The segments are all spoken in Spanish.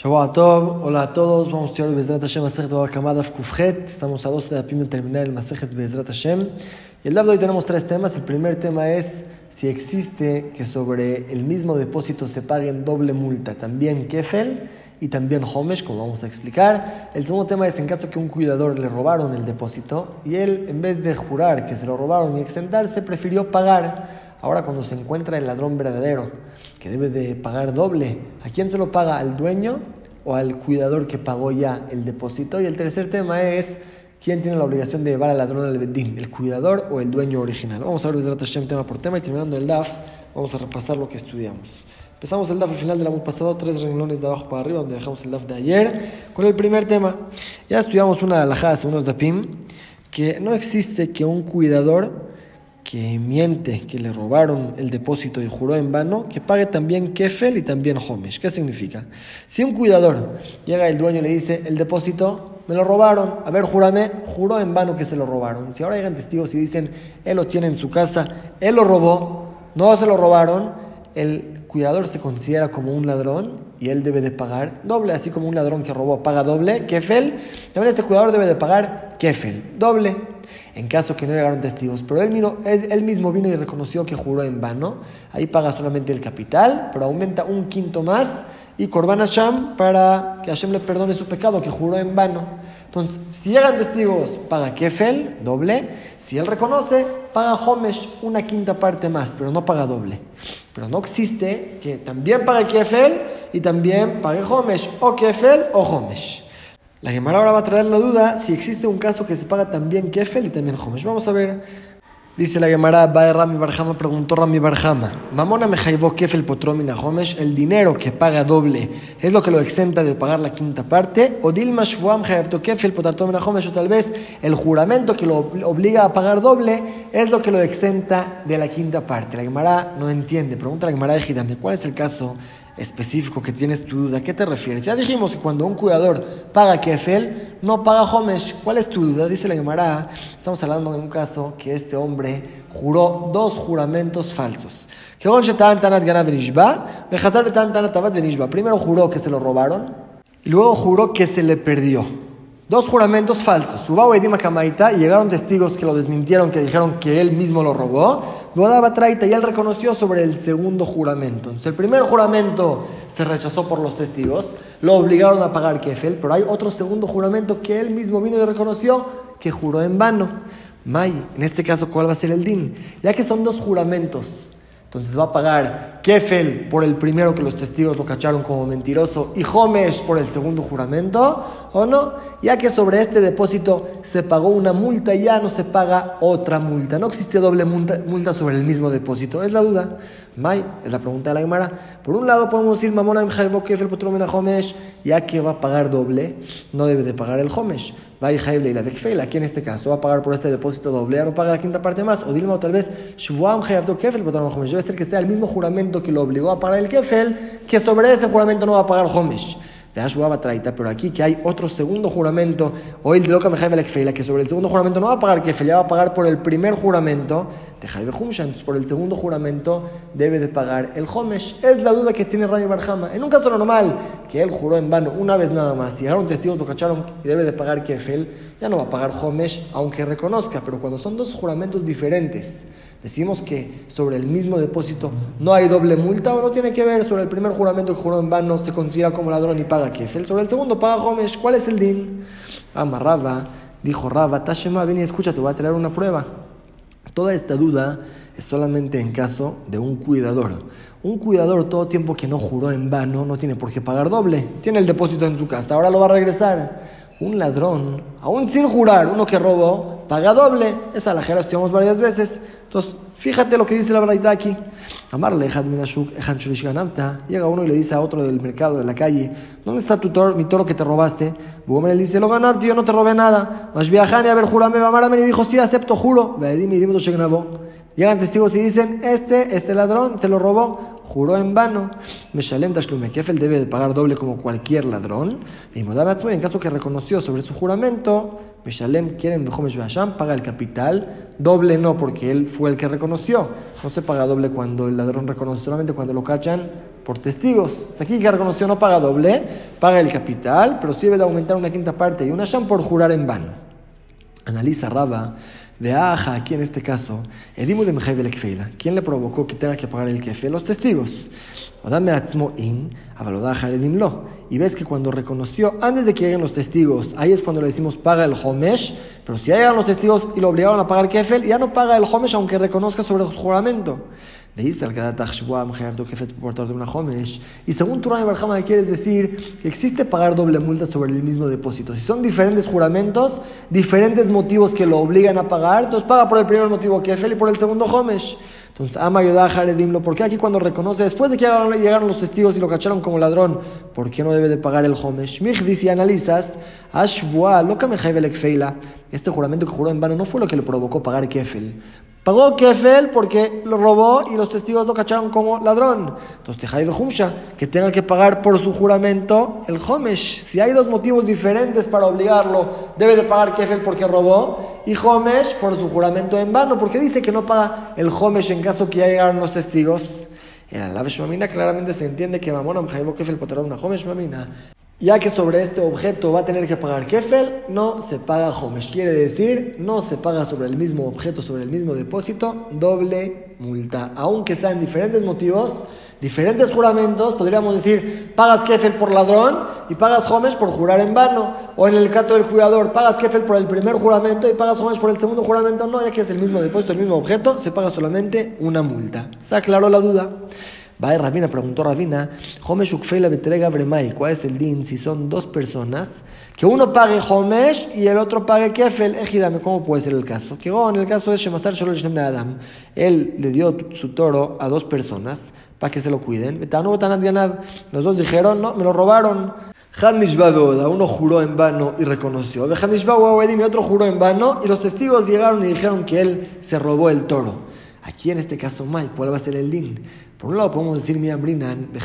Tov, hola a todos, vamos a estudiar Bezrat Hashem Masejet Babakamadav Kufjet, estamos a 12 de Apim de terminar el Masejet Bezrat Hashem. Y el día de hoy tenemos tres temas, el primer tema es si existe que sobre el mismo depósito se paguen doble multa, también Kefel y también Homesh, como vamos a explicar. El segundo tema es en caso que un cuidador le robaron el depósito y él en vez de jurar que se lo robaron y exentarse, prefirió pagar. Ahora cuando se encuentra el ladrón verdadero, que debe de pagar doble, ¿a quién se lo paga? ¿Al dueño o al cuidador que pagó ya el depósito? Y el tercer tema es, ¿quién tiene la obligación de llevar al ladrón al bedín? ¿El cuidador o el dueño original? Vamos a ver desde Hashem tema por tema y terminando el DAF, vamos a repasar lo que estudiamos. Empezamos el DAF al final del año pasado, tres renglones de abajo para arriba, donde dejamos el DAF de ayer, con el primer tema. Ya estudiamos una alajada hace unos DAPIM, que no existe que un cuidador que miente, que le robaron el depósito y juró en vano, que pague también Kefel y también Homesh. ¿Qué significa? Si un cuidador llega el dueño y le dice, el depósito me lo robaron, a ver, júrame, juró en vano que se lo robaron. Si ahora llegan testigos y dicen, él lo tiene en su casa, él lo robó, no se lo robaron, el cuidador se considera como un ladrón y él debe de pagar doble, así como un ladrón que robó paga doble, Kefel, también este cuidador debe de pagar Kefel, doble en caso que no llegaron testigos. Pero él, él, mismo vino y reconoció que juró en vano. Ahí paga solamente el capital, pero aumenta un quinto más y Korban Hashem para que Hashem le perdone su pecado, que juró en vano. Entonces, si llegan testigos, paga Kefel, doble. Si él reconoce, paga Homesh, una quinta parte más, pero no paga doble. Pero no existe que también pague Kefel y también pague Homesh, o Kefel o Homesh. La Gemara ahora va a traer la duda si existe un caso que se paga también Kefel y también Homesh. Vamos a ver. Dice la Gemara, Bae Rami Barjama, preguntó Rami Barjama, Mamona me jaibó Kefel potromina Homesh, el dinero que paga doble, ¿es lo que lo exenta de pagar la quinta parte? O Dilma Shvuam Kefel potartomina Homesh, o tal vez el juramento que lo obliga a pagar doble es lo que lo exenta de la quinta parte. La Gemara no entiende, pregunta la Gemara de ¿cuál es el caso específico que tienes tu duda. ¿A qué te refieres? Ya dijimos que cuando un cuidador paga kefel, no paga homesh. ¿Cuál es tu duda? Dice la Gemara. Estamos hablando de un caso que este hombre juró dos juramentos falsos. Primero juró que se lo robaron y luego juró que se le perdió. Dos juramentos falsos. Subao y Kamaita, y llegaron testigos que lo desmintieron, que dijeron que él mismo lo robó. Bodaba Traita, y él reconoció sobre el segundo juramento. Entonces, el primer juramento se rechazó por los testigos, lo obligaron a pagar Kefel, pero hay otro segundo juramento que él mismo vino y reconoció que juró en vano. May, en este caso, ¿cuál va a ser el din? Ya que son dos juramentos entonces va a pagar Kefel por el primero que los testigos lo cacharon como mentiroso y Homesh por el segundo juramento, ¿o no? Ya que sobre este depósito se pagó una multa y ya no se paga otra multa. No existe doble multa, sobre el mismo depósito. Es la duda. May, es la pregunta de la Gemara. Por un lado podemos decir, Mamona Kefel Homesh, ya que va a pagar doble, no debe de pagar el Homesh Aquí en este caso va a pagar por este depósito doble, no paga la quinta parte más. O Dilma, tal vez, Kefel, debe ser que sea el mismo juramento que lo obligó a pagar el Kefel, que sobre ese juramento no va a pagar Homesh pero aquí que hay otro segundo juramento, o el de loca que sobre el segundo juramento no va a pagar ya va a pagar por el primer juramento, entonces por el segundo juramento debe de pagar el Homesh. Es la duda que tiene Rayo Barjama. En un caso normal, que él juró en vano una vez nada más, llegaron testigos, lo cacharon y debe de pagar Kefel, ya no va a pagar Homesh, aunque reconozca, pero cuando son dos juramentos diferentes, Decimos que sobre el mismo depósito no hay doble multa o no tiene que ver sobre el primer juramento que juró en vano se considera como ladrón y paga kefel. Sobre el segundo paga Homesh. ¿Cuál es el din? Amarraba, dijo Raba, Tashema, ven y escucha, te voy a traer una prueba. Toda esta duda es solamente en caso de un cuidador. Un cuidador todo tiempo que no juró en vano no tiene por qué pagar doble. Tiene el depósito en su casa, ahora lo va a regresar. Un ladrón, aún sin jurar, uno que robó, paga doble. Esa la lo estudiamos varias veces. Entonces, fíjate lo que dice la verdad aquí. Amarle, llega uno y le dice a otro del mercado, de la calle, ¿dónde está tu toro, mi toro que te robaste? Bumre le dice, lo ganabti, yo no te robé nada. Más viajani, a ver, jurame, y dijo, sí, acepto, juro. Llegan testigos y dicen, este, este ladrón se lo robó, juró en vano. Meshalem Tashlume debe de pagar doble como cualquier ladrón. Y en caso que reconoció sobre su juramento, Meshalem quieren paga el capital, doble no, porque él fue el que reconoció. No se paga doble cuando el ladrón reconoce, solamente cuando lo cachan por testigos. O sea, aquí que reconoció no paga doble, paga el capital, pero sí debe de aumentar una quinta parte y una Sham por jurar en vano. Analiza Raba de Aja, aquí en este caso, Edimu de Mejaibel ¿Quién le provocó que tenga que pagar el kefe? Los testigos. Y ves que cuando reconoció, antes de que lleguen los testigos, ahí es cuando le decimos paga el homesh, pero si llegan los testigos y lo obligaron a pagar kefel, ya no paga el homesh aunque reconozca sobre el juramento. Veiste al de una homesh. Y según Turán Barjama, quieres decir que existe pagar doble multa sobre el mismo depósito. Si son diferentes juramentos, diferentes motivos que lo obligan a pagar, entonces paga por el primer motivo kefel y por el segundo homesh. Entonces, ama Yodá Jaredimlo, ¿por qué aquí cuando reconoce, después de que llegaron los testigos y lo cacharon como ladrón, ¿por qué no debe de pagar el Homesh? Mich dice, analizas, Ashvua, loca feila. Este juramento que juró en vano no fue lo que le provocó pagar Kefel. Pagó Kefel porque lo robó y los testigos lo cacharon como ladrón. Entonces, Tejai Humsha, que tenga que pagar por su juramento el Homesh. Si hay dos motivos diferentes para obligarlo, debe de pagar Kefel porque robó y Homesh por su juramento en vano, porque dice que no paga el Homesh en caso que ya llegaron los testigos. En la Mamina claramente se entiende que Mamona Mjaibo Kefel poterá una Homesh Mamina ya que sobre este objeto va a tener que pagar kefel, no se paga homesh. Quiere decir, no se paga sobre el mismo objeto, sobre el mismo depósito, doble multa. Aunque sean diferentes motivos, diferentes juramentos, podríamos decir, pagas kefel por ladrón y pagas homesh por jurar en vano. O en el caso del cuidador, pagas kefel por el primer juramento y pagas homesh por el segundo juramento. No, ya que es el mismo depósito, el mismo objeto, se paga solamente una multa. ¿Se aclaró la duda? Va Rabina, preguntó Rabina, Homesh Ukfeila Betrega Bremai, ¿cuál es el din si son dos personas? Que uno pague Homesh y el otro pague Kefel, ejidame, ¿cómo puede ser el caso? Que oh, en el caso de Shemasar Shalol Adam, él le dio su toro a dos personas para que se lo cuiden. Los dos dijeron, no, me lo robaron. Uno juró en vano y reconoció. Y otro juró en vano y los testigos llegaron y dijeron que él se robó el toro. Aquí en este caso, Mai, ¿cuál va a ser el din? Por un lado podemos decir, mi Brinan, la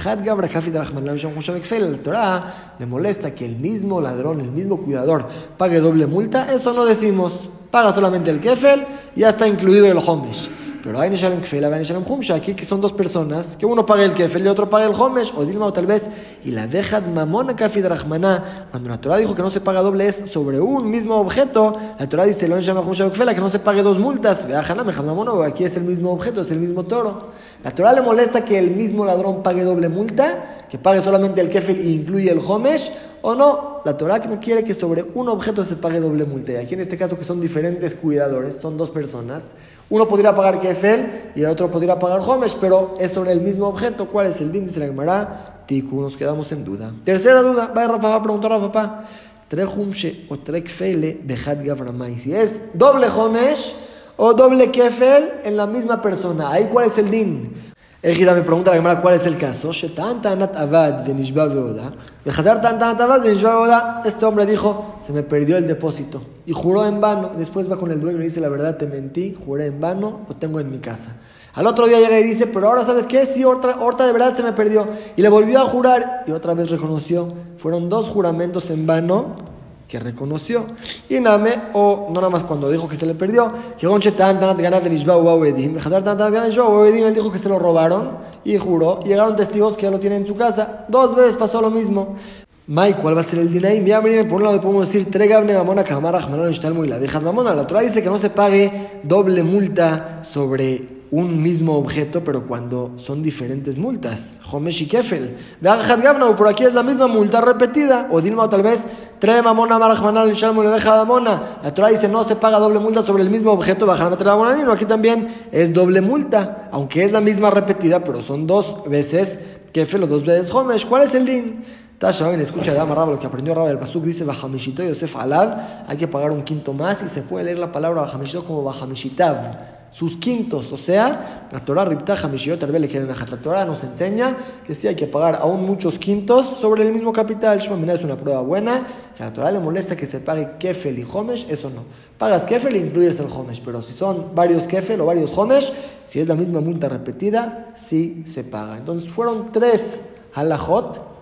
Torah le molesta que el mismo ladrón, el mismo cuidador, pague doble multa. Eso no decimos. Paga solamente el kefel y ya está incluido el homesh. Pero hay Nishalem Kfela, hay Nishalem Humsha, aquí que son dos personas, que uno paga el Kefel y otro paga el Homesh, o Dilma o tal vez, y la deja Mamona Kafid Rahmaná, cuando la Torah dijo que no se paga doble es sobre un mismo objeto, la Torah dice, lo Humsha Kfela, que no se pague dos multas, vea Mamona, aquí es el mismo objeto, es el mismo toro. La Torah le molesta que el mismo ladrón pague doble multa, que pague solamente el kefil e incluye el homesh, o no, la Torah no quiere que sobre un objeto se pague doble multa. Aquí en este caso que son diferentes cuidadores, son dos personas, uno podría pagar kefel y el otro podría pagar homesh, pero es sobre el mismo objeto. ¿Cuál es el din? Dice la Gemara, tiku, nos quedamos en duda. Tercera duda, va Rafa, va a preguntar a papá. o gavramai. Si es doble homesh o doble kefel en la misma persona. Ahí cuál es el din. Ejida me pregunta la Gemara cuál es el caso. Este hombre dijo, se me perdió el depósito. Y juró en vano. Después va con el dueño y dice, la verdad te mentí, juré en vano, lo tengo en mi casa. Al otro día llega y dice, pero ahora sabes qué, sí, otra, de verdad se me perdió. Y le volvió a jurar y otra vez reconoció. Fueron dos juramentos en vano que reconoció. Y Name, o no nada más cuando dijo que se le perdió, que él dijo que se lo robaron y juró. Y llegaron testigos que ya lo tienen en su casa. Dos veces pasó lo mismo. Mike, ¿cuál va a ser el dinero? Ya, por un lado podemos decir, tregable mamona kamara y la dejas mamona. La Torah dice que no se pague doble multa sobre un mismo objeto, pero cuando son diferentes multas. Homesh y Kefel. por aquí es la misma multa repetida. O Dilma, o tal vez, trae mamona marajmanal y le deja mona. La Torah dice no se paga doble multa sobre el mismo objeto, bajar la Aquí también es doble multa, aunque es la misma repetida, pero son dos veces Kefel o dos veces Homesh. ¿Cuál es el din? Tasha, escucha de Amarraba lo que aprendió Rabba del Pasuk, dice Bajamishito Yosef Alab, hay que pagar un quinto más y se puede leer la palabra Bajamishito como Bajamishitav sus quintos. O sea, la Torah La Torah nos enseña que sí hay que pagar aún muchos quintos sobre el mismo capital. Shemamina es una prueba buena. Que a la Torah le molesta que se pague kefel y homesh, eso no. Pagas kefel e incluyes el homesh. Pero si son varios kefel o varios homesh, si es la misma multa repetida, sí se paga. Entonces fueron tres halajot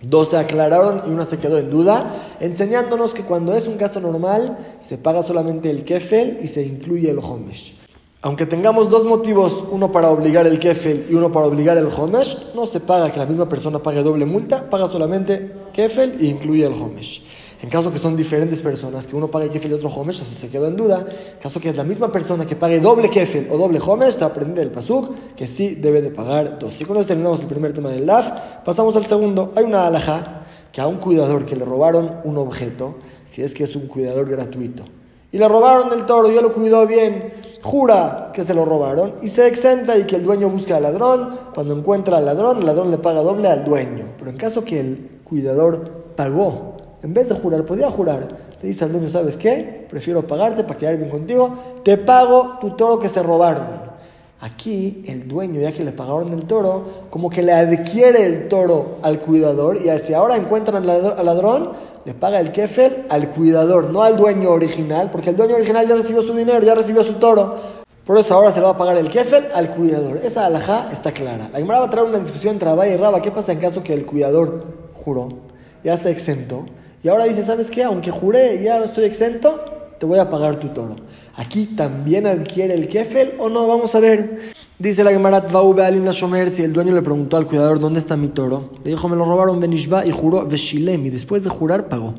Dos se aclararon y una se quedó en duda, enseñándonos que cuando es un caso normal se paga solamente el kefel y se incluye el homesh. Aunque tengamos dos motivos, uno para obligar el kefel y uno para obligar el homesh, no se paga que la misma persona pague doble multa, paga solamente kefel e incluye el homesh. En caso que son diferentes personas, que uno pague kefel y otro homesh, eso se quedó en duda. En caso que es la misma persona que pague doble kefel o doble homesh, se aprende del pasuk que sí debe de pagar dos. Y con esto terminamos el primer tema del DAF. Pasamos al segundo. Hay una alhaja que a un cuidador que le robaron un objeto, si es que es un cuidador gratuito, y le robaron el toro, y él lo cuidó bien, jura que se lo robaron y se exenta y que el dueño busque al ladrón. Cuando encuentra al ladrón, el ladrón le paga doble al dueño. Pero en caso que el cuidador pagó, en vez de jurar, podía jurar, le dice al dueño, ¿sabes qué? Prefiero pagarte para quedar bien contigo, te pago tu toro que se robaron. Aquí el dueño, ya que le pagaron el toro, como que le adquiere el toro al cuidador y si ahora encuentran al ladrón, le paga el kefel al cuidador, no al dueño original, porque el dueño original ya recibió su dinero, ya recibió su toro. Por eso ahora se le va a pagar el kefel al cuidador. Esa alajá está clara. La Gemara va a traer una discusión entre Abay y Raba. ¿Qué pasa en caso que el cuidador juró, ya se exento, y ahora dice, ¿sabes qué? Aunque juré y ya estoy exento, te voy a pagar tu toro. Aquí también adquiere el kefel o no, vamos a ver. Dice la Gemarat Vaube Alim Shomer, si el dueño le preguntó al cuidador dónde está mi toro, le dijo, me lo robaron Benishba y juró Veshilem y después de jurar pagó.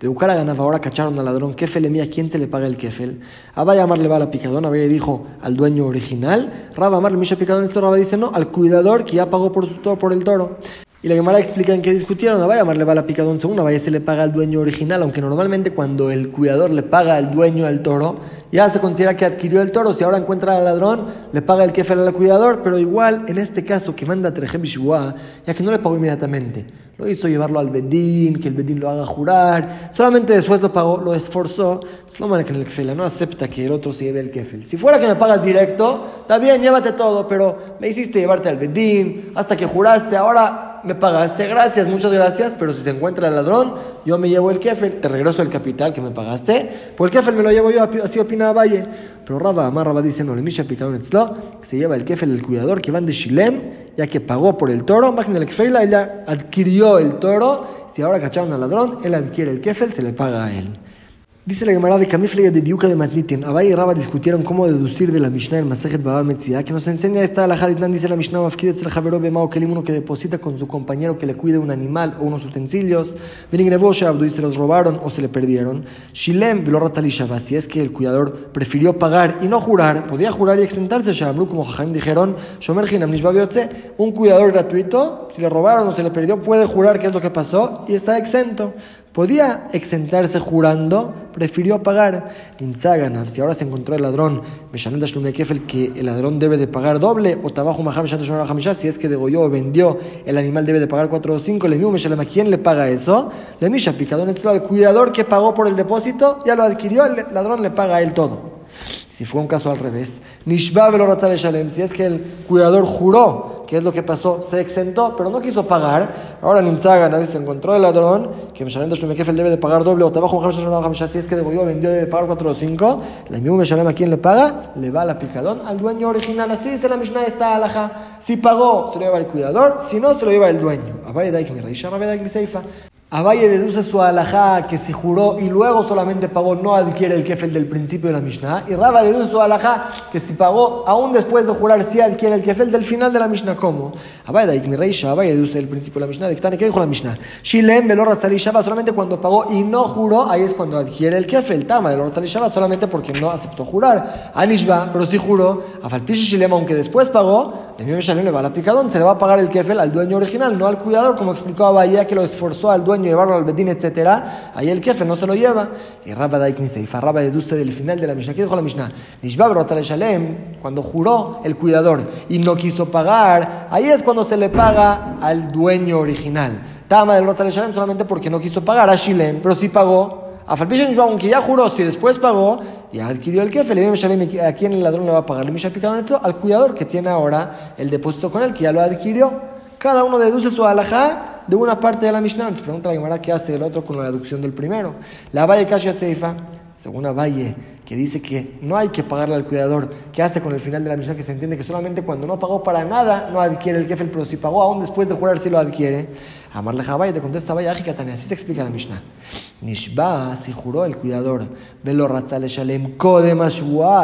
De buscar a ganaba, ahora cacharon al ladrón, kefel mía, ¿quién se le paga el kefel? Abba llamarle va a la picadona, Abba dijo al dueño original, Raba amarle Misha picadón, esto Raba dice no, al cuidador que ya pagó por, su toro, por el toro. Y la Gemara explica en qué discutieron. No vaya a llamarle bala picadón segunda, vaya se le paga al dueño original, aunque normalmente cuando el cuidador le paga al dueño al toro, ya se considera que adquirió el toro. Si ahora encuentra al ladrón, le paga el kefel al cuidador, pero igual en este caso que manda Trejem ya que no le pagó inmediatamente, lo hizo llevarlo al Bedín, que el Bedín lo haga jurar, solamente después lo pagó, lo esforzó. Es lo malo que en el kefel no acepta que el otro se lleve el kefel. Si fuera que me pagas directo, está bien, llévate todo, pero me hiciste llevarte al Bedín hasta que juraste, ahora me pagaste, gracias, muchas gracias, pero si se encuentra el ladrón, yo me llevo el kefel, te regreso el capital que me pagaste, pues el kefel me lo llevo yo, así opina Valle. Pero Raba, Amar Raba dice, no, le misha picado en se lleva el kefel el cuidador que van de Shilem, ya que pagó por el toro, máquina el kefel, ella adquirió el toro, si ahora cacharon al ladrón, él adquiere el kefel, se le paga a él. Dice la Gemara de Camifle de Diuca de Matnitin. Abay y Raba discutieron cómo deducir de la Mishnah el Masejet Baba Metzia, que nos enseña esta la Haditnan, dice la Mishnah, Mafkidet el Javero Bemao Kelim, uno que deposita con su compañero que le cuide un animal o unos utensilios. Benigreboshe Abdu y se los robaron o se le perdieron. Shilem Veloratalishava, si es que el cuidador prefirió pagar y no jurar, podía jurar y exentarse. Shabru, como Jajam dijeron, Shomer Hinam un cuidador gratuito, si le robaron o se le perdió, puede jurar qué es lo que pasó y está exento. Podía exentarse jurando, prefirió pagar. Si ahora se encontró el ladrón, que el ladrón debe de pagar doble, o trabajo si es que degolló o vendió, el animal debe de pagar 4 o 5, le ¿a quién le paga eso? Le misha picadón, el cuidador que pagó por el depósito, ya lo adquirió, el ladrón le paga a él todo. Si fue un caso al revés, si es que el cuidador juró que es lo que pasó, se exentó, pero no quiso pagar, ahora Nimzagan se encontró el ladrón, que Meshalem Shlumekefel debe de pagar doble, o trabajo si es que devolvió, vendió, debe pagar 4 o 5, la misma Meshalem a quien le paga, le va la picadón al dueño original, así dice la Mishnah esta alaja, si pagó, se lo lleva el cuidador, si no, se lo lleva el dueño. Abaye deduce su alajá que si juró y luego solamente pagó, no adquiere el kefel del principio de la Mishnah. Y Raba deduce su alajá que si pagó, aún después de jurar, sí adquiere el kefel del final de la Mishnah. ¿Cómo? Abaye deduce el principio de la Mishnah. ¿De qué dijo la Mishnah? Shilem velor Shaba solamente cuando pagó y no juró, ahí es cuando adquiere el kefel. Tama velor Shaba solamente porque no aceptó jurar. Anishba, pero si juró. Afalpish Shilem, aunque después pagó, el mismo le va la picadón, se le va a pagar el kefel al dueño original, no al cuidador, como explicó Abaye que lo esforzó al dueño llevarlo al bedín, etcétera, ahí el jefe no se lo lleva. Y Rabba Daik Miseifa, Rabba deduce del final de la Mishnah. ¿Qué dijo la Mishnah? Cuando juró el cuidador y no quiso pagar, ahí es cuando se le paga al dueño original. Tama del Shalem solamente porque no quiso pagar a Shilem, pero sí pagó. Aunque ya juró, si después pagó, ya adquirió el kefe, a quién el ladrón le va a pagar. Le picado en esto al cuidador que tiene ahora el depósito con él, que ya lo adquirió. Cada uno deduce su alajá de una parte de la Mishnah. Nos pregunta la Gemara qué hace el otro con la deducción del primero. La Valle Kasha Seifa, según la Valle, que dice que no hay que pagarle al cuidador, ¿qué hace con el final de la Mishnah que se entiende que solamente cuando no pagó para nada no adquiere el kefel, pero si pagó aún después de jurar sí lo adquiere? Amarle Jabay te contesta vaya Tania, así se explica la Mishnah. Nishba, si juró el cuidador, velo ratzale shalem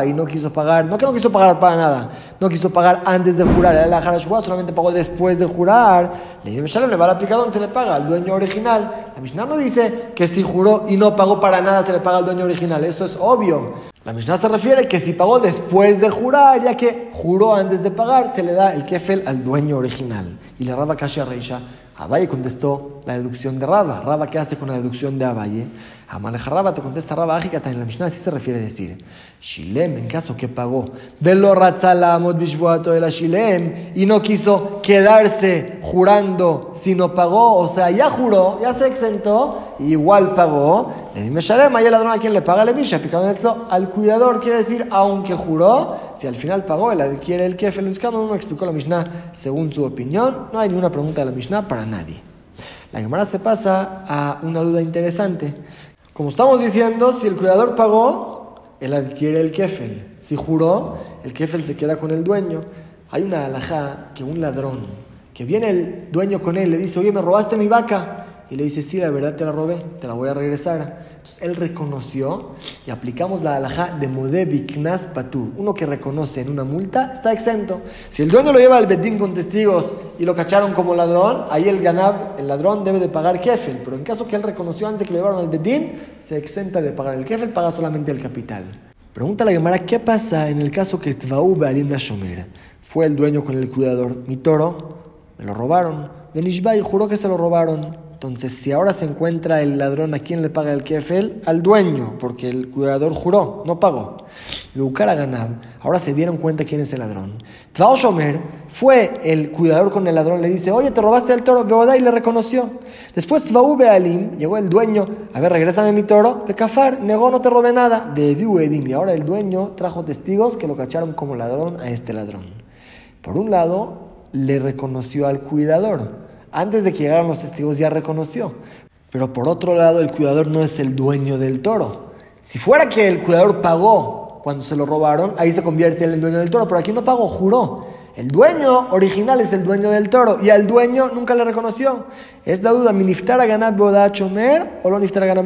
y no quiso pagar, no que no quiso pagar para nada, no quiso pagar antes de jurar, era la solamente pagó después de jurar, le shalem le va a aplicar donde se le paga al dueño original. La Mishnah no dice que si juró y no pagó para nada se le paga al dueño original, eso es obvio. La Mishnah se refiere que si pagó después de jurar, ya que juró antes de pagar, se le da el kefel al dueño original. Y le raba Kasha Reisha Abaye contestó la deducción de Raba. Raba, ¿qué hace con la deducción de Abaye? Amaleja Raba te contesta Raba Ajikata en la Mishnah, así se refiere a decir. Shilem, en caso que pagó, velo ratzala bishvuato de la Shilem, y no quiso quedarse jurando si no pagó, o sea, ya juró, ya se exentó, igual pagó. Le dime Shalem, ahí el ladrón a quien le paga le misha, picado esto al cuidador, quiere decir, aunque juró, si al final pagó, él adquiere el kefel. No explicó la Mishnah según su opinión, no hay ninguna pregunta de la Mishnah para nadie. La Gemara se pasa a una duda interesante. Como estamos diciendo, si el cuidador pagó, él adquiere el kefel. Si juró, el kefel se queda con el dueño. Hay una alajá que un ladrón, que viene el dueño con él, le dice, oye, me robaste mi vaca. Y le dice, sí, la verdad te la robé, te la voy a regresar. Entonces él reconoció y aplicamos la alajá de Modebiknas Patur. Uno que reconoce en una multa está exento. Si el dueño lo lleva al bedín con testigos y lo cacharon como ladrón, ahí el ganab, el ladrón debe de pagar kefel. Pero en caso que él reconoció antes de que lo llevaron al bedín, se exenta de pagar el kefel, paga solamente el capital. Pregunta la Gemara, ¿qué pasa en el caso que Tvaú Be'alim Shomer? Fue el dueño con el cuidador, mi toro, me lo robaron. Benishbai juró que se lo robaron. Entonces, si ahora se encuentra el ladrón, ¿a quién le paga el kefel? Al dueño, porque el cuidador juró, no pagó. Lucar Ganab, ahora se dieron cuenta quién es el ladrón. Shomer fue el cuidador con el ladrón, le dice, oye, te robaste el toro, Beodá, y le reconoció. Después Tvaú Alim, llegó el dueño, a ver, regrésame mi toro, de Cafar, negó, no te robé nada, de Edim, y ahora el dueño trajo testigos que lo cacharon como ladrón a este ladrón. Por un lado, le reconoció al cuidador antes de que llegaran los testigos ya reconoció. Pero por otro lado, el cuidador no es el dueño del toro. Si fuera que el cuidador pagó cuando se lo robaron, ahí se convierte en el dueño del toro. Pero aquí no pagó, juró. El dueño original es el dueño del toro y al dueño nunca le reconoció. Es la duda, ¿Miniftar a ganar chomer o no niftar a ganar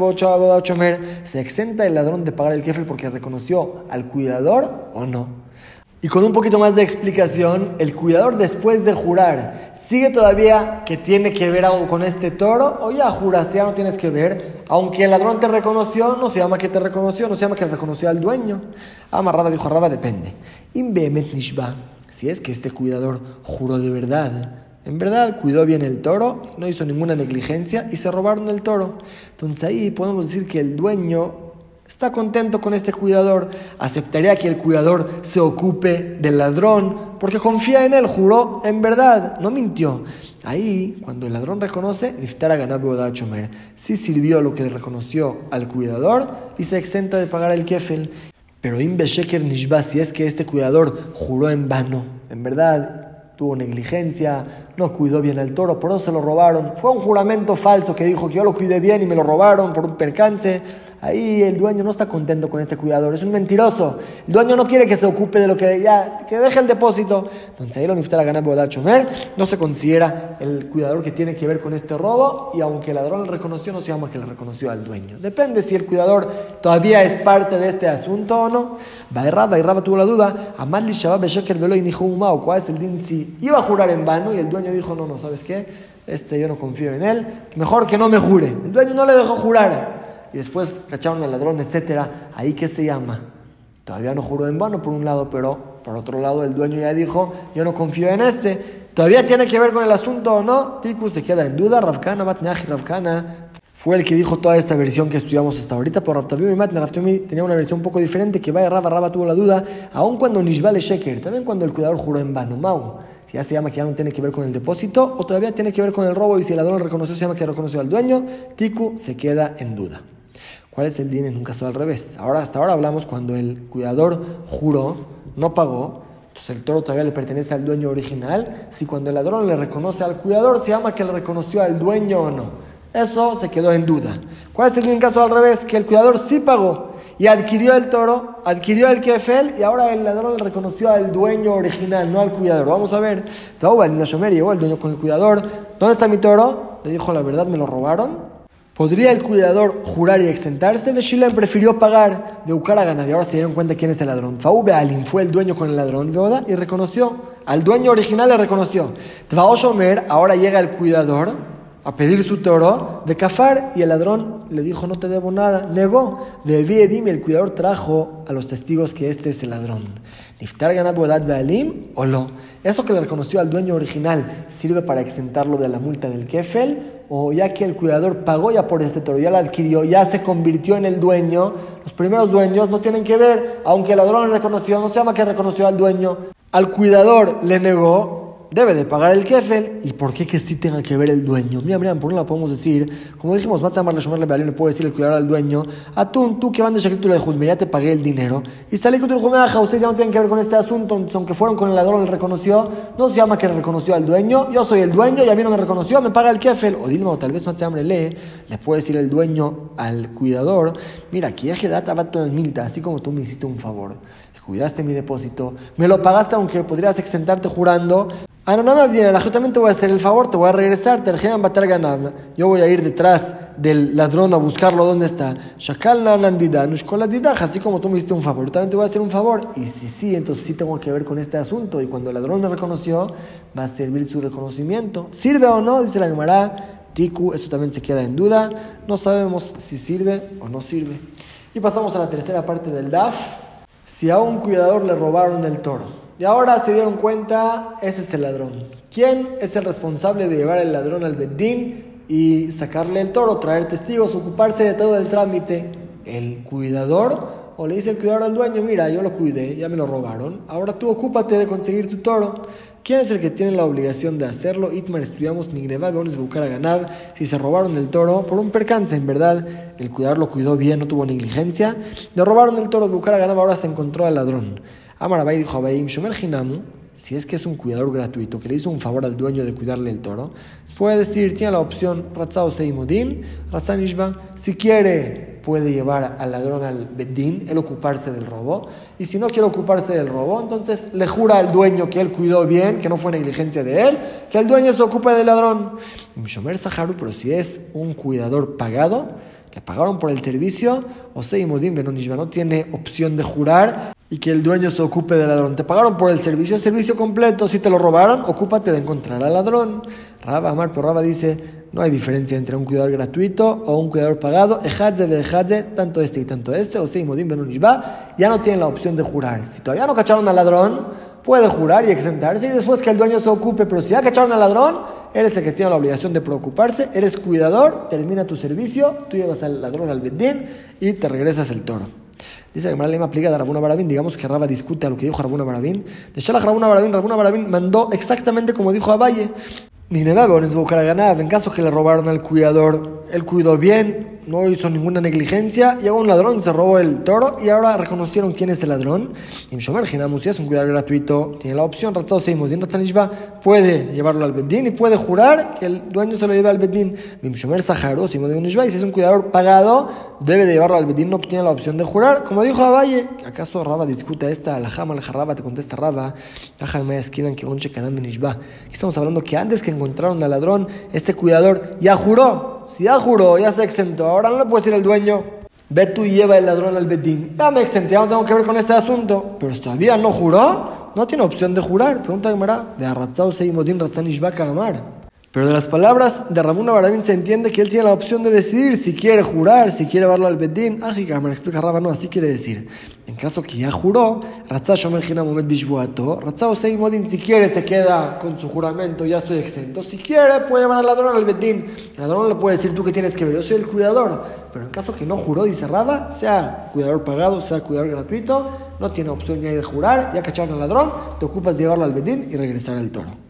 chomer? ¿Se exenta el ladrón de pagar el kefel porque reconoció al cuidador o no? Y con un poquito más de explicación, el cuidador después de jurar ¿Sigue todavía que tiene que ver algo con este toro? O ya juraste, ya no tienes que ver. Aunque el ladrón te reconoció, no se llama que te reconoció, no se llama que reconoció al dueño. Amarraba, dijo Raba, depende. Nishba, si es que este cuidador juró de verdad, en verdad cuidó bien el toro, no hizo ninguna negligencia y se robaron el toro. Entonces ahí podemos decir que el dueño está contento con este cuidador, aceptaría que el cuidador se ocupe del ladrón, porque confía en él, juró en verdad, no mintió. Ahí, cuando el ladrón reconoce, Niftara a Chomer, sí sirvió lo que le reconoció al cuidador y se exenta de pagar el kefel. Pero Imbe Sheker Nishba, si es que este cuidador juró en vano, en verdad tuvo negligencia, no cuidó bien el toro, por eso se lo robaron. Fue un juramento falso que dijo que yo lo cuidé bien y me lo robaron por un percance. Ahí el dueño no está contento con este cuidador, es un mentiroso. El dueño no quiere que se ocupe de lo que ya, que deje el depósito. Entonces ahí lo la gana de chomer, no se considera el cuidador que tiene que ver con este robo y aunque el ladrón le reconoció, no se llama que le reconoció al dueño. Depende si el cuidador todavía es parte de este asunto o no. Baerraba tuvo la duda, Amadli Shabab Besheker Velo y ¿cuál es el din? Si iba a jurar en vano y el dueño dijo, no, no, ¿sabes qué? Este yo no confío en él, mejor que no me jure. El dueño no le dejó jurar y después cacharon al ladrón, etcétera, ahí qué se llama. Todavía no juró en vano por un lado, pero por otro lado el dueño ya dijo, yo no confío en este. Todavía tiene que ver con el asunto o no. Tiku se queda en duda. Ravkana, Matnaji, Ravkana fue el que dijo toda esta versión que estudiamos hasta ahorita, pero Ravtaviu y Matna tenía una versión un poco diferente, que vaya Raba, Raba tuvo la duda, aun cuando Nishbale Sheker, también cuando el cuidador juró en vano. Mau, si ya se llama que ya no tiene que ver con el depósito, o todavía tiene que ver con el robo, y si el ladrón reconoció, se llama que reconoció al dueño, Tiku se queda en duda. ¿Cuál es el din en un caso al revés? Ahora, hasta ahora hablamos cuando el cuidador juró, no pagó, entonces el toro todavía le pertenece al dueño original. Si cuando el ladrón le reconoce al cuidador, se llama que le reconoció al dueño o no. Eso se quedó en duda. ¿Cuál es el din en caso al revés? Que el cuidador sí pagó y adquirió el toro, adquirió el kefel y ahora el ladrón le reconoció al dueño original, no al cuidador. Vamos a ver, llegó el dueño con el cuidador, ¿dónde está mi toro? Le dijo la verdad, me lo robaron. ¿Podría el cuidador jurar y exentarse? Veshilen prefirió pagar de buscar a ganar y ahora se dieron cuenta quién es el ladrón. Faube Alim fue el dueño con el ladrón y reconoció. Al dueño original le reconoció. Tvaoshomer, ahora llega el cuidador a pedir su toro de Cafar y el ladrón le dijo no te debo nada, negó. De Edim el cuidador trajo a los testigos que este es el ladrón. Niftar Bealim o no. Eso que le reconoció al dueño original sirve para exentarlo de la multa del Kefel o ya que el cuidador pagó ya por este toro, ya lo adquirió, ya se convirtió en el dueño. Los primeros dueños no tienen que ver, aunque el ladrón reconoció, no se llama que reconoció al dueño. Al cuidador le negó, debe de pagar el kefel. ¿Y por qué que sí tenga que ver el dueño? Mira, mira, por un lado podemos decir, como dijimos, más llamarle Bealim, le puede decir el cuidador al dueño, atún, tú que van de escritura de Judme, ya te pagué el dinero. Y está el ustedes ya no tienen que ver con este asunto, aunque fueron con el ladrón, le reconoció, no se llama que reconoció al dueño, yo soy el dueño y a mí no me reconoció, me paga el kefel. O Dilma, o tal vez más lee, le puede decir el dueño al cuidador, mira, aquí es que data milta, así como tú me hiciste un favor cuidaste mi depósito, me lo pagaste aunque podrías exentarte jurando, Ah, no, no me viene, la te voy a hacer el favor, te voy a regresar, te batar ganam. Yo voy a ir detrás del ladrón a buscarlo donde está. Shakal así como tú me hiciste un favor, yo también te voy a hacer un favor. Y si sí, entonces sí tengo que ver con este asunto. Y cuando el ladrón me reconoció, va a servir su reconocimiento. ¿Sirve o no? Dice la Gemara. Tiku, eso también se queda en duda. No sabemos si sirve o no sirve. Y pasamos a la tercera parte del DAF. Si a un cuidador le robaron el toro y ahora se dieron cuenta, ese es el ladrón. ¿Quién es el responsable de llevar el ladrón al Bedín y sacarle el toro, traer testigos, ocuparse de todo el trámite? ¿El cuidador? O le dice el cuidador al dueño, mira, yo lo cuidé, ya me lo robaron, ahora tú ocúpate de conseguir tu toro. ¿Quién es el que tiene la obligación de hacerlo? Itmar estudiamos Nigneva, a buscar a ganar. Si se robaron el toro por un percance, en verdad, el cuidador lo cuidó bien, no tuvo negligencia. Le robaron el toro de buscar a ganar, ahora se encontró al ladrón. Amarabai dijo a Shomer Hinamu, si es que es un cuidador gratuito, que le hizo un favor al dueño de cuidarle el toro, puede decir, tiene la opción Ratzao Seimodin, Ratzanishba, si quiere puede llevar al ladrón al Bedín, él ocuparse del robo, y si no quiere ocuparse del robo, entonces le jura al dueño que él cuidó bien, que no fue negligencia de él, que el dueño se ocupe del ladrón. Shomer Saharu, pero si es un cuidador pagado, le pagaron por el servicio, o Seimodin Benonishba no tiene opción de jurar y que el dueño se ocupe del ladrón. Te pagaron por el servicio, servicio completo. Si te lo robaron, ocúpate de encontrar al ladrón. Raba Amar, pero Raba dice, no hay diferencia entre un cuidador gratuito o un cuidador pagado. Ejadze de tanto este y tanto este, o sea, Modim ya no tienen la opción de jurar. Si todavía no cacharon al ladrón, puede jurar y exentarse y después que el dueño se ocupe. Pero si ya cacharon al ladrón, eres el que tiene la obligación de preocuparse, eres cuidador, termina tu servicio, tú llevas al ladrón al bedín y te regresas el toro. Dice que me aplica de Rabuna Barabín, digamos que Raba discute a lo que dijo Rabuna Barabín. De Shalach Rabuna Barabín, Rabuna Barabín mandó exactamente como dijo a Valle. Ni ganar en caso que le robaron al cuidador, él cuidó bien, no hizo ninguna negligencia, llegó un ladrón, se robó el toro y ahora reconocieron quién es el ladrón. Y Shomer si es un cuidador gratuito, tiene la opción, puede llevarlo al Bedín y puede jurar que el dueño se lo lleve al Bedín. Shomer Saharo, si es un cuidador pagado, debe de llevarlo al Bedín, no tiene la opción de jurar. Como dijo Abaye, ¿acaso Raba discute esta? La jama, la jarraba, te contesta Raba, que estamos hablando que antes que encontraron al ladrón, este cuidador ya juró. Si ya juró, ya se exentó, ahora no le puede decir el dueño, ve tú y lleva el ladrón al bedín. Ya me exenté, ya no tengo que ver con este asunto. Pero todavía no juró, no tiene opción de jurar. Pregunta Gemara, de Arratzao Seimodin Ratzanishbaka Amar. Pero de las palabras de Rabuna Barabín se entiende que él tiene la opción de decidir si quiere jurar, si quiere llevarlo al Bedín. Ah, me explica Rabba, no, así quiere decir. En caso que ya juró, Ratzah Shomer Momet Bishbuato, Osei Modin, si quiere se queda con su juramento, ya estoy exento. Si quiere, puede llevar al ladrón al Bedín. El ladrón le puede decir, tú que tienes que ver, yo soy el cuidador. Pero en caso que no juró, dice Rabba, sea cuidador pagado, sea cuidador gratuito, no tiene opción ya de jurar, ya cacharon al ladrón, te ocupas de llevarlo al Bedín y regresar al toro.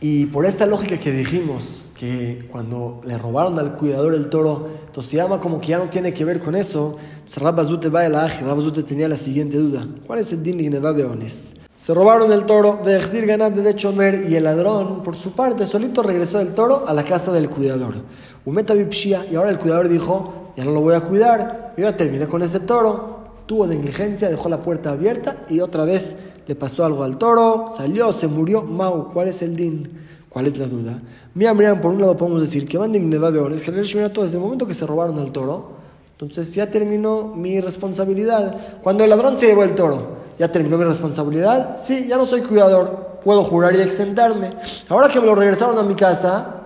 Y por esta lógica que dijimos, que cuando le robaron al cuidador el toro, llama como que ya no tiene que ver con eso, Rabazute va el Rabazute tenía la siguiente duda. ¿Cuál es el din Beones? Se robaron el toro de Exir Ganab de Chomer y el ladrón, por su parte, solito regresó el toro a la casa del cuidador. Umeta Bipshia, y ahora el cuidador dijo, ya no lo voy a cuidar, yo ya terminé con este toro. Tuvo negligencia, dejó la puerta abierta y otra vez le pasó algo al toro, salió, se murió. Mau, ¿cuál es el din? ¿Cuál es la duda? Mira, mira, por un lado podemos decir que van es que desde el momento que se robaron al toro, entonces ya terminó mi responsabilidad. Cuando el ladrón se llevó el toro, ya terminó mi responsabilidad. Sí, ya no soy cuidador, puedo jurar y exentarme. Ahora que me lo regresaron a mi casa,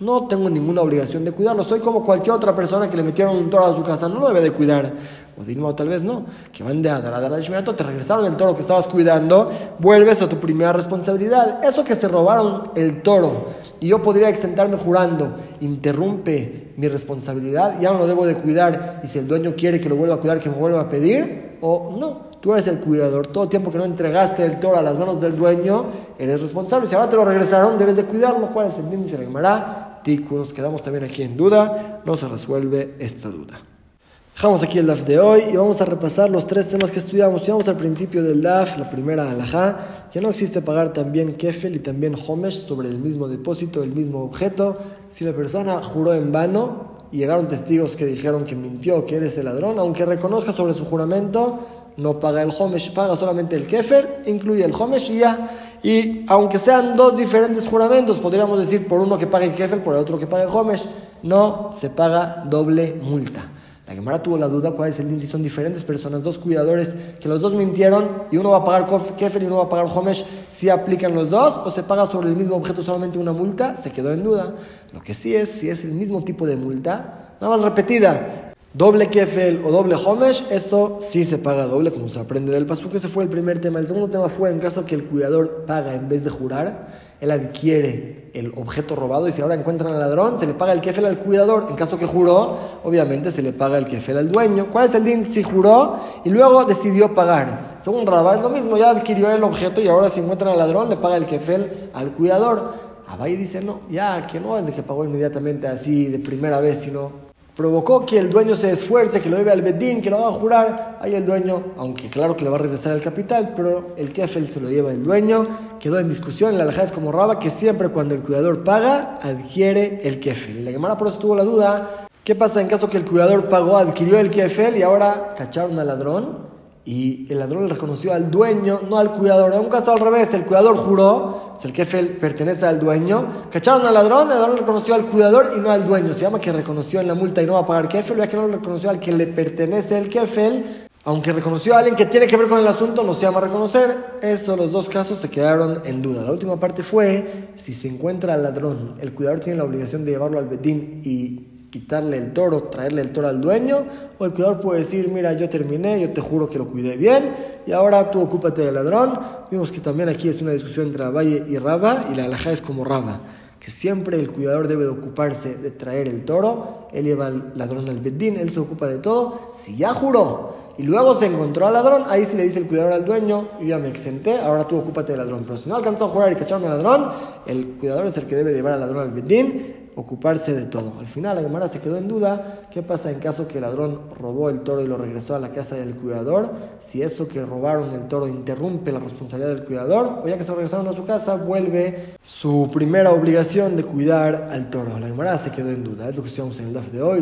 no tengo ninguna obligación de cuidarlo. Soy como cualquier otra persona que le metieron un toro a su casa, no lo debe de cuidar. O Dilma, tal vez no. Que van de Adar de te regresaron el toro que estabas cuidando, vuelves a tu primera responsabilidad. Eso que se robaron el toro y yo podría exentarme jurando, interrumpe mi responsabilidad, ya no lo debo de cuidar. Y si el dueño quiere que lo vuelva a cuidar, que me vuelva a pedir, o no. Tú eres el cuidador. Todo el tiempo que no entregaste el toro a las manos del dueño, eres responsable. Si ahora te lo regresaron, debes de cuidarlo. ¿Cuál es el índice? La Tiku. Nos quedamos también aquí en duda. No se resuelve esta duda. Dejamos aquí el DAF de hoy y vamos a repasar los tres temas que estudiamos. Estudiamos al principio del DAF, la primera alajá, que no existe pagar también kefel y también homesh sobre el mismo depósito, el mismo objeto. Si la persona juró en vano y llegaron testigos que dijeron que mintió, que eres el ladrón, aunque reconozca sobre su juramento, no paga el homesh, paga solamente el kefel, incluye el homesh y ya. Y aunque sean dos diferentes juramentos, podríamos decir por uno que pague el kefel, por el otro que pague el homesh, no se paga doble multa. La Gemara tuvo la duda cuál es el din si son diferentes personas, dos cuidadores que los dos mintieron y uno va a pagar kefir y uno va a pagar homesh, si aplican los dos o se paga sobre el mismo objeto solamente una multa, se quedó en duda. Lo que sí es, si es el mismo tipo de multa, nada más repetida, Doble kefel o doble homesh, eso sí se paga doble, como se aprende del que Ese fue el primer tema. El segundo tema fue en caso que el cuidador paga en vez de jurar, él adquiere el objeto robado y si ahora encuentran al ladrón, se le paga el kefel al cuidador. En caso que juró, obviamente se le paga el kefel al dueño. ¿Cuál es el din? Si juró y luego decidió pagar. Según Rabá es lo mismo, ya adquirió el objeto y ahora si encuentran al ladrón, le paga el kefel al cuidador. Abaye dice, no, ya que no es de que pagó inmediatamente así de primera vez, sino provocó que el dueño se esfuerce, que lo lleve al bedín, que lo va a jurar, ahí el dueño, aunque claro que le va a regresar el capital, pero el kefel se lo lleva el dueño, quedó en discusión, la es como Raba, que siempre cuando el cuidador paga, adquiere el kefel. Y la Gemara por eso tuvo la duda, ¿qué pasa en caso que el cuidador pagó, adquirió el kefel y ahora cacharon al ladrón? Y el ladrón le reconoció al dueño, no al cuidador. En un caso al revés, el cuidador juró, el kefel pertenece al dueño, cacharon al ladrón, el ladrón reconoció al cuidador y no al dueño. Se llama que reconoció en la multa y no va a pagar kefel, ya que no reconoció al que le pertenece el kefel, aunque reconoció a alguien que tiene que ver con el asunto, no se llama reconocer. Estos los dos casos se quedaron en duda. La última parte fue, si se encuentra al ladrón, el cuidador tiene la obligación de llevarlo al bedín y quitarle el toro, traerle el toro al dueño, o el cuidador puede decir, mira, yo terminé, yo te juro que lo cuidé bien, y ahora tú ocúpate del ladrón. Vimos que también aquí es una discusión entre Valle y Raba, y la alhaja es como Raba, que siempre el cuidador debe de ocuparse de traer el toro, él lleva al ladrón al bedín, él se ocupa de todo, si ya juró y luego se encontró al ladrón, ahí sí le dice el cuidador al dueño, yo ya me exenté, ahora tú ocúpate del ladrón. Pero si no alcanzó a jurar y cacharme al ladrón, el cuidador es el que debe llevar al ladrón al bedín ocuparse de todo. Al final la Gemara se quedó en duda, ¿qué pasa en caso que el ladrón robó el toro y lo regresó a la casa del cuidador? Si eso que robaron el toro interrumpe la responsabilidad del cuidador, o ya que se regresaron a su casa, vuelve su primera obligación de cuidar al toro. La Gemara se quedó en duda. Es lo que estudiamos en el DAF de hoy.